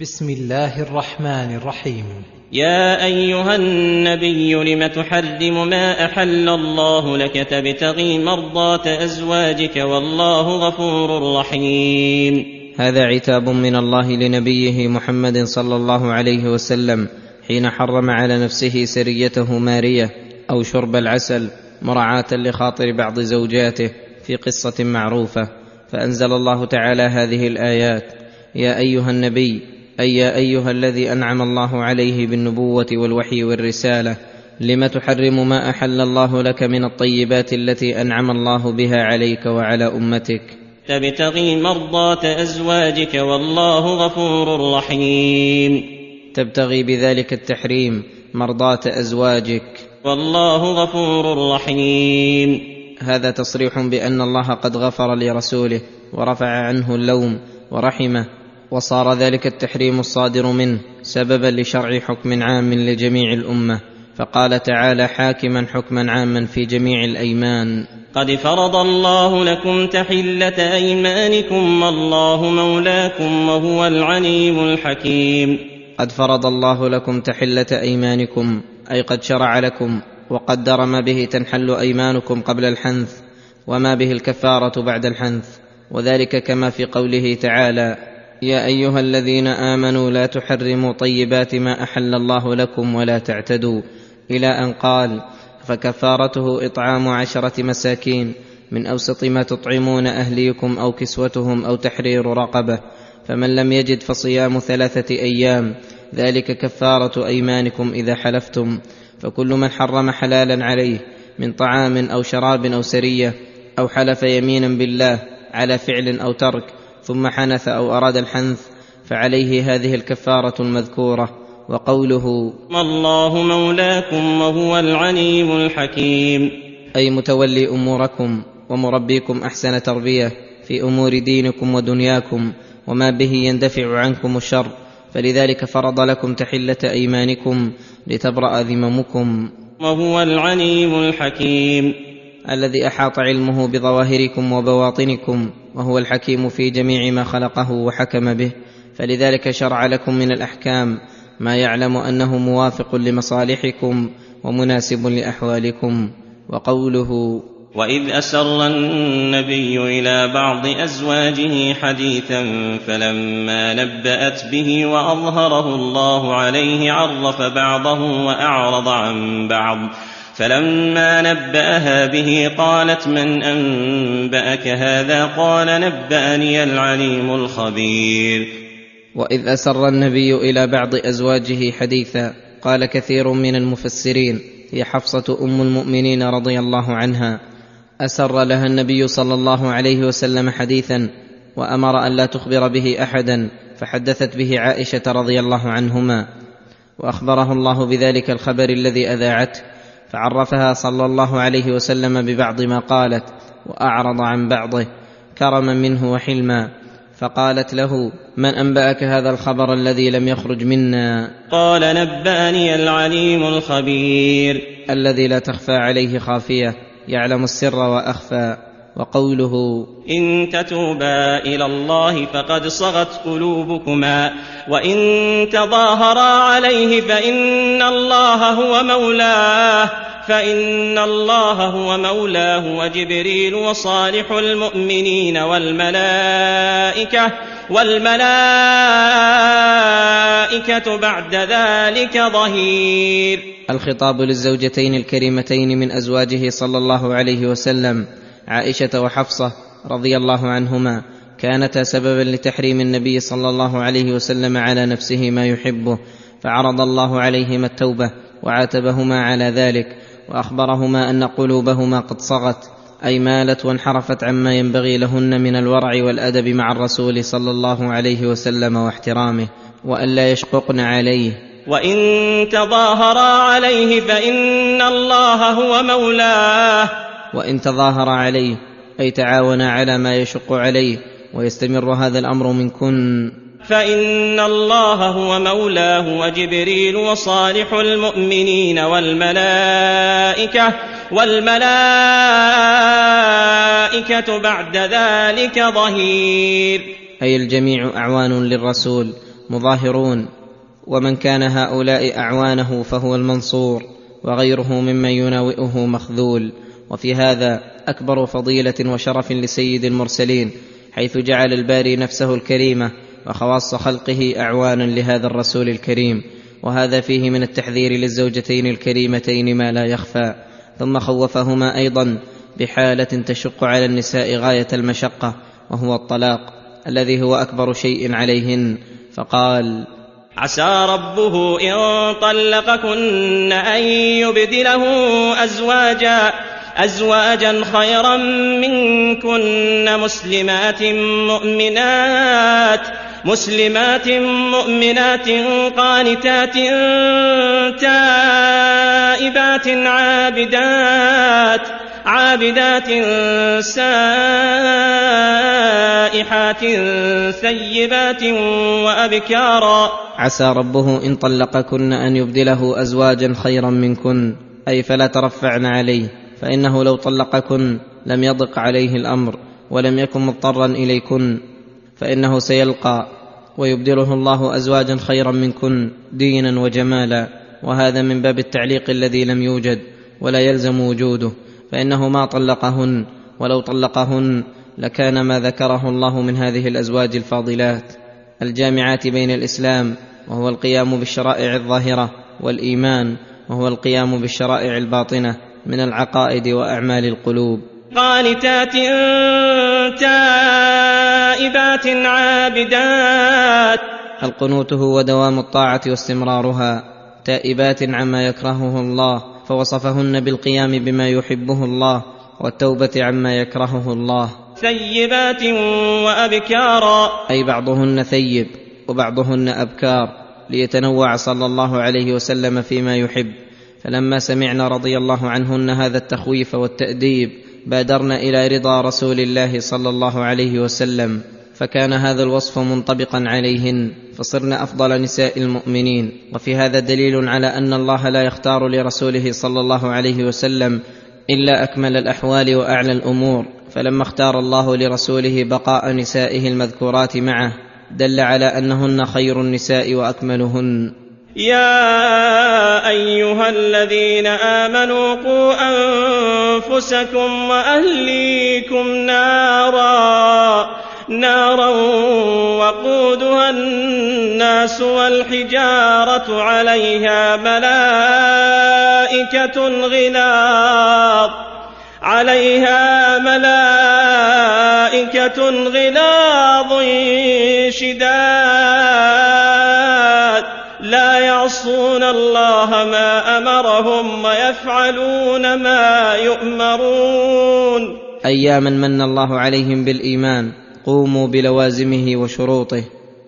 بسم الله الرحمن الرحيم. يا أيها النبي لم تحرم ما أحل الله لك تبتغي مرضاه أزواجك والله غفور رحيم. هذا عتاب من الله لنبيه محمد صلى الله عليه وسلم حين حرم على نفسه سريته مارية أو شرب العسل مراعاة لخاطر بعض زوجاته في قصة معروفة. فأنزل الله تعالى هذه الآيات يا أيها النبي أي يا أيها الذي أنعم الله عليه بالنبوة والوحي والرسالة لم تحرم ما أحل الله لك من الطيبات التي أنعم الله بها عليك وعلى أمتك؟ تبتغي مرضاه أزواجك والله غفور رحيم. تبتغي بذلك التحريم مرضاه أزواجك. والله غفور رحيم. هذا تصريح بأن الله قد غفر لرسوله ورفع عنه اللوم ورحمه وصار ذلك التحريم الصادر منه سببا لشرع حكم عام لجميع الأمة. فقال تعالى حاكما حكما عاما في جميع الأيمان. قد فرض الله لكم تحلة أيمانكم والله مولاكم وهو العليم الحكيم. قد فرض الله لكم تحلة أيمانكم أي قد شرع لكم وقدر ما به تنحل أيمانكم قبل الحنث وما به الكفارة بعد الحنث وذلك كما في قوله تعالى يا أيها الذين آمنوا لا تحرموا طيبات ما أحل الله لكم ولا تعتدوا إلى أن قال فكفارته إطعام عشرة مساكين من أوسط ما تطعمون أهليكم أو كسوتهم أو تحرير رقبة فمن لم يجد فصيام ثلاثة أيام ذلك كفارة أيمانكم إذا حلفتم فكل من حرم حلالا عليه من طعام أو شراب أو سرية أو حلف يمينا بالله على فعل أو ترك ثم حنث أو أراد الحنث فعليه هذه الكفارة المذكورة وقوله والله مولاكم وهو العليم الحكيم. أي متولي أموركم ومربيكم أحسن تربية في أمور دينكم ودنياكم وما به يندفع عنكم الشر فلذلك فرض لكم تحلة أيمانكم لتبرأ ذممكم. وهو العليم الحكيم. الذي أحاط علمه بظواهركم وبواطنكم وهو الحكيم في جميع ما خلقه وحكم به. فلذلك شرع لكم من الأحكام ما يعلم أنه موافق لمصالحكم ومناسب لأحوالكم. وقوله واذ اسر النبي إلى بعض ازواجه حديثا فلما نبات به واظهره الله عليه عرف بعضه واعرض عن بعض. فلما نبأها به قالت من أنبأك هذا؟ قال نبأني العليم الخبير. وإذ أسر النبي إلى بعض أزواجه حديثا قال كثير من المفسرين هي حفصة أم المؤمنين رضي الله عنها. أسر لها النبي صلى الله عليه وسلم حديثا وأمر أن لا تخبر به أحدا فحدثت به عائشة رضي الله عنهما. وأخبره الله بذلك الخبر الذي أذاعته. فعرفها صلى الله عليه وسلم ببعض ما قالت وأعرض عن بعضه كرما منه وحلما. فقالت له من أنبأك هذا الخبر الذي لم يخرج منا؟ قال نبأني العليم الخبير. الذي لا تخفى عليه خافية يعلم السر وأخفى. وقوله إن تتوبا إلى الله فقد صغت قلوبكما وإن تظاهرا عليه فإن الله هو مولاه فإن الله هو مولاه وجبريل وصالح المؤمنين والملائكة والملائكة بعد ذلك ظهير. الخطاب للزوجتين الكريمتين من أزواجه صلى الله عليه وسلم. عائشة وحفصة رضي الله عنهما كانتا سببا لتحريم النبي صلى الله عليه وسلم على نفسه ما يحبه فعرض الله عليهما التوبة وعاتبهما على ذلك وأخبرهما أن قلوبهما قد صغت أي مالت وانحرفت عما ينبغي لهن من الورع والأدب مع الرسول صلى الله عليه وسلم واحترامه والا يشققن عليه. وإن تظاهرا عليه فإن الله هو مولاه. وإن تظاهر عليه أي تعاون على ما يشق عليه ويستمر هذا الأمر منكن فإن الله هو mولاه وجبريل وصالح المؤمنين والملائكة والملائكة بعد ذلك ظهير. أي الجميع أعوان للرسول مظاهرون. ومن كان هؤلاء أعوانه فهو المنصور وغيره ممن يناوئه مخذول. وفي هذا أكبر فضيلة وشرف لسيد المرسلين حيث جعل الباري نفسه الكريمة وخواص خلقه أعوانا لهذا الرسول الكريم وهذا فيه من التحذير للزوجتين الكريمتين ما لا يخفى ثم خوفهما أيضا بحالة تشق على النساء غاية المشقة وهو الطلاق الذي هو أكبر شيء عليهن فقال عسى ربه إن طلقكن أن يبدله أزواجا أزواجا خيرا منكن مسلمات مؤمنات مسلمات مؤمنات قانتات تائبات عابدات عابدات سائحات ثيبات وأبكارا. عسى ربه إن طلقكن أن يبدله أزواجا خيرا منكن أي فلا ترفعن عليه. فإنه لو طلقكن لم يضق عليه الأمر ولم يكن مضطرا إليكن فإنه سيلقى ويبدله الله أزواجا خيرا منكن دينا وجمالا. وهذا من باب التعليق الذي لم يوجد ولا يلزم وجوده. فإنه ما طلقهن ولو طلقهن لكان ما ذكره الله من هذه الأزواج الفاضلات الجامعات بين الإسلام وهو القيام بالشرائع الظاهرة والإيمان وهو القيام بالشرائع الباطنة. من العقائد وأعمال القلوب. قانتات تائبات عابدات. القنوت هو دوام الطاعة واستمرارها. تائبات عما يكرهه الله فوصفهن بالقيام بما يحبه الله والتوبة عما يكرهه الله. ثيبات وأبكارا. أي بعضهن ثيب وبعضهن أبكار ليتنوع صلى الله عليه وسلم فيما يحب. فلما سمعنا رضي الله عنهن هذا التخويف والتأديب بادرنا إلى رضا رسول الله صلى الله عليه وسلم فكان هذا الوصف منطبقا عليهن فصرن أفضل نساء المؤمنين. وفي هذا دليل على أن الله لا يختار لرسوله صلى الله عليه وسلم إلا أكمل الأحوال وأعلى الأمور. فلما اختار الله لرسوله بقاء نسائه المذكورات معه دل على أنهن خير النساء وأكملهن. يا أيها الذين آمنوا قوا أنفسكم وأهليكم نارا نارا وقودها الناس والحجارة عليها ملائكة غلاظ عليها ملائكة غلاظ شداد. لا يعصون الله ما أمرهم ويفعلون ما يؤمرون. أياما من الله عليهم بالإيمان قوموا بلوازمه وشروطه.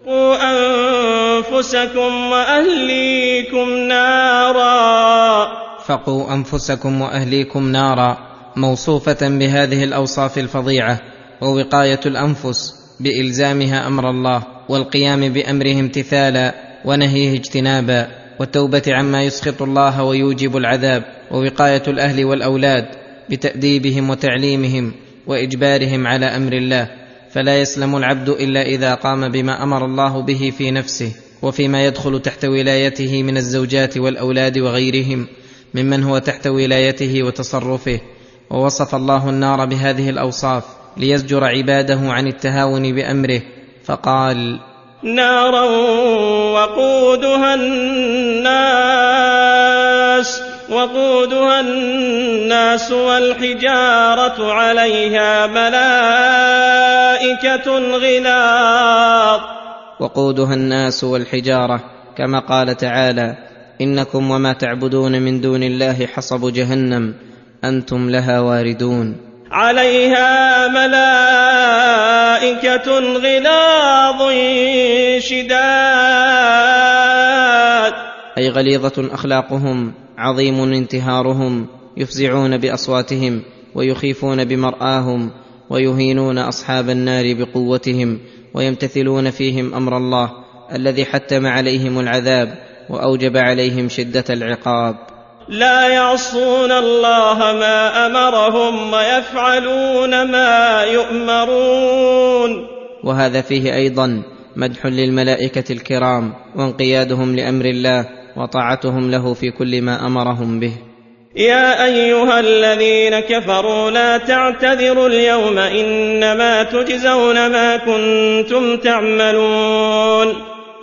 قوا أنفسكم وأهليكم نارا. فقوا أنفسكم وأهليكم نارا موصوفة بهذه الأوصاف الفظيعة ووقاية الأنفس بإلزامها أمر الله والقيام بامره امتثالا. ونهيه اجتنابا والتوبة عما يسخط الله ويوجب العذاب ووقاية الأهل والأولاد بتأديبهم وتعليمهم وإجبارهم على أمر الله فلا يسلم العبد إلا إذا قام بما أمر الله به في نفسه وفيما يدخل تحت ولايته من الزوجات والأولاد وغيرهم ممن هو تحت ولايته وتصرفه ووصف الله النار بهذه الأوصاف ليزجر عباده عن التهاون بأمره فقال نارا وقودها الناس وقودها الناس والحجارة عليها ملائكة غلاظ. وقودها الناس والحجارة كما قال تعالى إنكم وما تعبدون من دون الله حصب جهنم أنتم لها واردون. عليها ملائكة غلاظ شداد. أي غليظة أخلاقهم عظيم انتهارهم يفزعون بأصواتهم ويخيفون بمرآهم ويهينون أصحاب النار بقوتهم ويمتثلون فيهم أمر الله الذي حتم عليهم العذاب وأوجب عليهم شدة العقاب. لا يعصون الله ما أمرهم ويفعلون ما يؤمرون. وهذا فيه أيضا مدح للملائكة الكرام وانقيادهم لأمر الله وطاعتهم له في كل ما أمرهم به. يا أيها الذين كفروا لا تعتذروا اليوم إنما تجزون ما كنتم تعملون.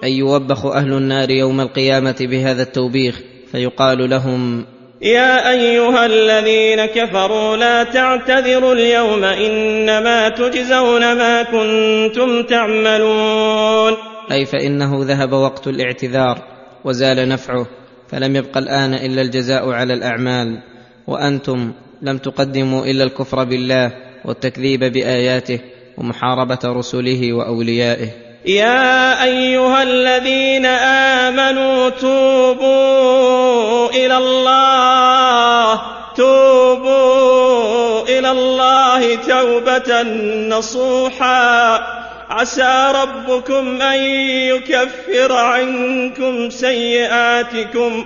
أي يوبخ أهل النار يوم القيامة بهذا التوبيخ فيقال لهم يا أيها الذين كفروا لا تعتذروا اليوم إنما تجزون ما كنتم تعملون. أي فإنه ذهب وقت الاعتذار وزال نفعه فلم يبق الآن إلا الجزاء على الأعمال وأنتم لم تقدموا إلا الكفر بالله والتكذيب بآياته ومحاربة رسله وأوليائه. يا أيها الذين آمنوا توبوا إلى الله توبوا إلى الله توبة نصوحا. عسى ربكم أن يكفر عنكم سيئاتكم.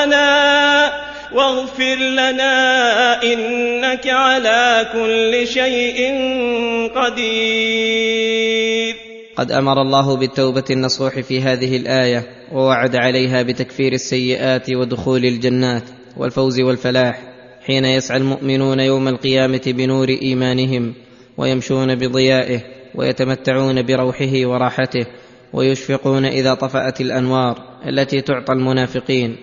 واغفر لنا إنك على كل شيء قدير. قد أمر الله بالتوبة النصوح في هذه الآية ووعد عليها بتكفير السيئات ودخول الجنات والفوز والفلاح حين يسعى المؤمنون يوم القيامة بنور إيمانهم ويمشون بضيائه ويتمتعون بروحه وراحته ويشفقون إذا طفأت الأنوار التي تعطى المنافقين.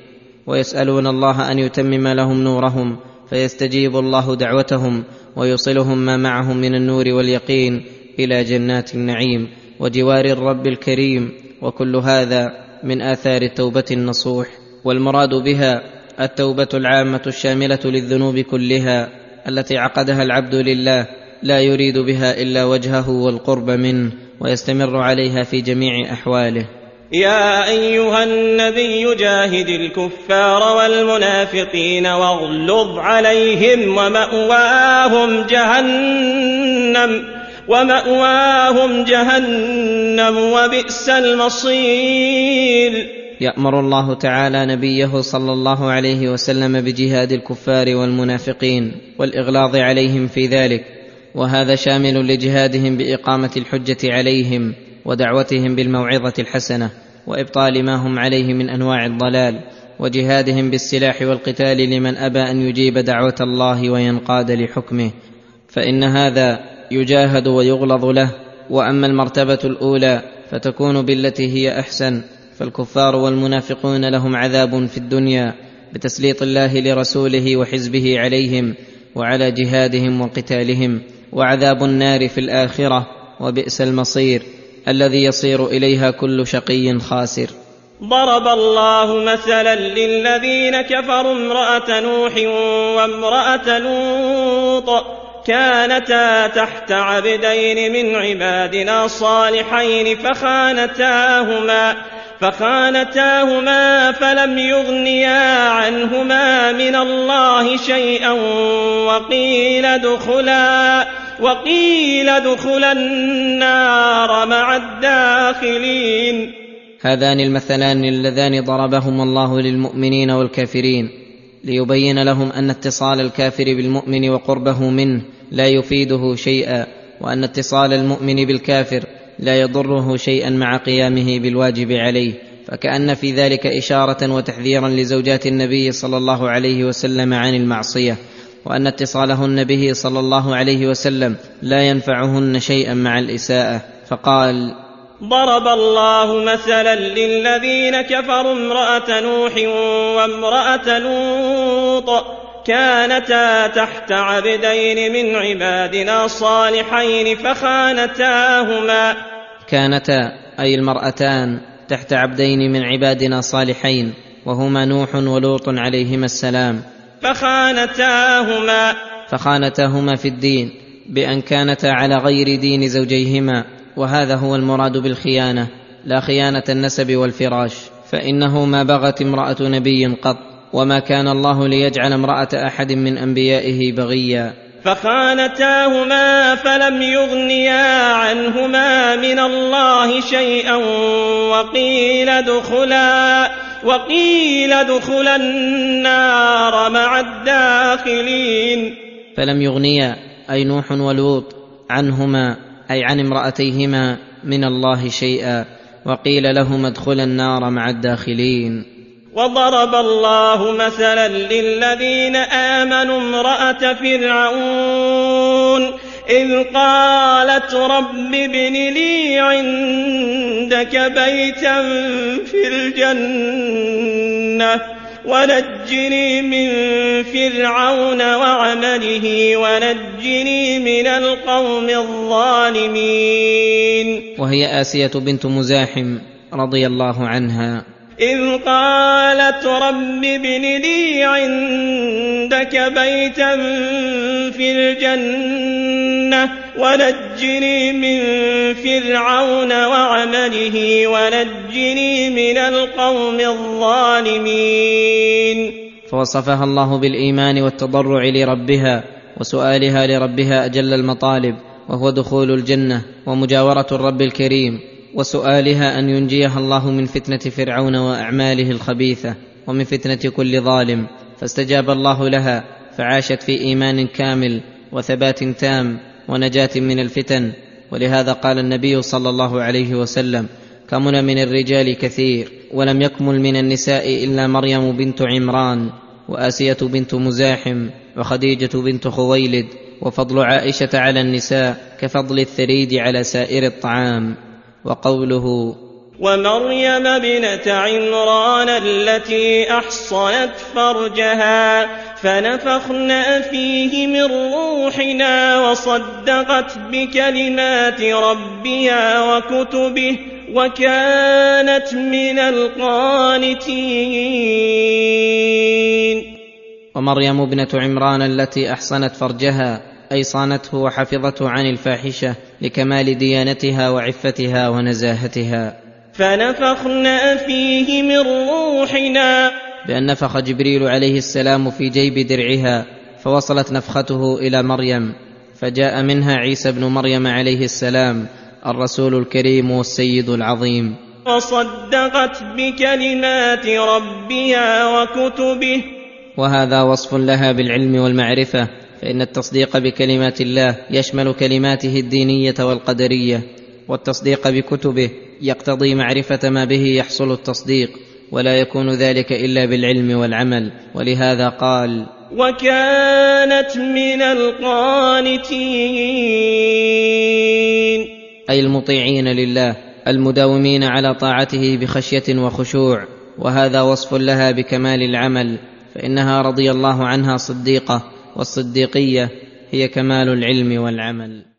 ويسألون الله أن يتمم لهم نورهم فيستجيب الله دعوتهم ويوصلهم ما معهم من النور واليقين إلى جنات النعيم وجوار الرب الكريم. وكل هذا من آثار التوبه النصوح والمراد بها التوبة العامة الشاملة للذنوب كلها التي عقدها العبد لله لا يريد بها إلا وجهه والقرب منه ويستمر عليها في جميع أحواله. يا أيها النبي جاهد الكفار والمنافقين واغلظ عليهم ومأواهم جهنم ومأواهم جهنم وبئس المصير. يأمر الله تعالى نبيه صلى الله عليه وسلم بجهاد الكفار والمنافقين والإغلاظ عليهم في ذلك وهذا شامل لجهادهم بإقامة الحجة عليهم. ودعوتهم بالموعظة الحسنة وإبطال ما هم عليه من أنواع الضلال وجهادهم بالسلاح والقتال لمن أبى أن يجيب دعوة الله وينقاد لحكمه. فإن هذا يجاهد ويغلظ له وأما المرتبة الأولى فتكون بالتي هي أحسن فالكفار والمنافقون لهم عذاب في الدنيا بتسليط الله لرسوله وحزبه عليهم وعلى جهادهم وقتالهم وعذاب النار في الآخرة وبئس المصير. الذي يصير إليها كل شقي خاسر. ضرب الله مثلا للذين كفروا امرأة نوح وامرأة لوط كانتا تحت عبدين من عبادنا صالحين فخانتاهما فخانتاهما فلم يغنيا عنهما من الله شيئا وقيل ادخلا. وقيل ادخلا النار مع الداخلين. هذان المثلان اللذان ضربهما الله للمؤمنين والكافرين ليبين لهم أن اتصال الكافر بالمؤمن وقربه منه لا يفيده شيئا وأن اتصال المؤمن بالكافر لا يضره شيئا مع قيامه بالواجب عليه فكأن في ذلك إشارة وتحذيرا لزوجات النبي صلى الله عليه وسلم عن المعصية. وأن اتصالهن به صلى الله عليه وسلم لا ينفعهن شيئا مع الإساءة. فقال ضرب الله مثلا للذين كفروا امرأة نوح وامرأة لوط كانتا تحت عبدين من عبادنا صالحين فخانتاهما. كانتا أي المرأتان تحت عبدين من عبادنا صالحين وهما نوح ولوط عليهما السلام. فخانتاهما. فخانتاهما في الدين بأن كانتا على غير دين زوجيهما وهذا هو المراد بالخيانة لا خيانة النسب والفراش. فإنه ما بغت امرأة نبي قط وما كان الله ليجعل امرأة أحد من أنبيائه بغيا. فخانتاهما فلم يغنيا عنهما من الله شيئا وقيل ادخلا. وقيل ادخلا النار مع الداخلين. فلم يغنيا أي نوح ولوط عنهما أي عن امرأتيهما من الله شيئا وقيل لهما ادخلا النار مع الداخلين. وضرب الله مثلا للذين آمنوا امرأة فرعون. إذ قالت رب ابن لي عندك بيتا في الجنة ونجني من فرعون وعمله ونجني من القوم الظالمين. وهي آسية بنت مزاحم رضي الله عنها. إذ قالت رب ابن لي عندك بيتا في الجنة ونجني من فرعون وعمله ونجني من القوم الظالمين. فوصفها الله بالإيمان والتضرع لربها وسؤالها لربها أجل المطالب وهو دخول الجنة ومجاورة الرب الكريم. وسؤالها أن ينجيها الله من فتنة فرعون وأعماله الخبيثة ومن فتنة كل ظالم. فاستجاب الله لها فعاشت في إيمان كامل وثبات تام ونجاة من الفتن. ولهذا قال النبي صلى الله عليه وسلم كمن من الرجال كثير ولم يكمل من النساء إلا مريم بنت عمران وآسية بنت مزاحم وخديجة بنت خويلد وفضل عائشة على النساء كفضل الثريد على سائر الطعام. وقوله ومريم ابنة عمران التي أحصنت فرجها فنفخنا فيه من روحنا وصدقت بكلمات ربها وكتبه وكانت من القانتين. ومريم ابنة عمران التي أحصنت فرجها اي صانته وحفظته عن الفاحشة لكمال ديانتها وعفتها ونزاهتها. فنفخنا فيه من روحنا. بأن نفخ جبريل عليه السلام في جيب درعها فوصلت نفخته إلى مريم فجاء منها عيسى بن مريم عليه السلام الرسول الكريم والسيد العظيم. وصدقت بكلمات ربها وكتبه. وهذا وصف لها بالعلم والمعرفة فإن التصديق بكلمات الله يشمل كلماته الدينية والقدرية والتصديق بكتبه يقتضي معرفة ما به يحصل التصديق ولا يكون ذلك إلا بالعلم والعمل. ولهذا قال وكانت من القانتين. أي المطيعين لله المداومين على طاعته بخشية وخشوع وهذا وصف لها بكمال العمل فإنها رضي الله عنها صديقة. والصديقية هي كمال العلم والعمل.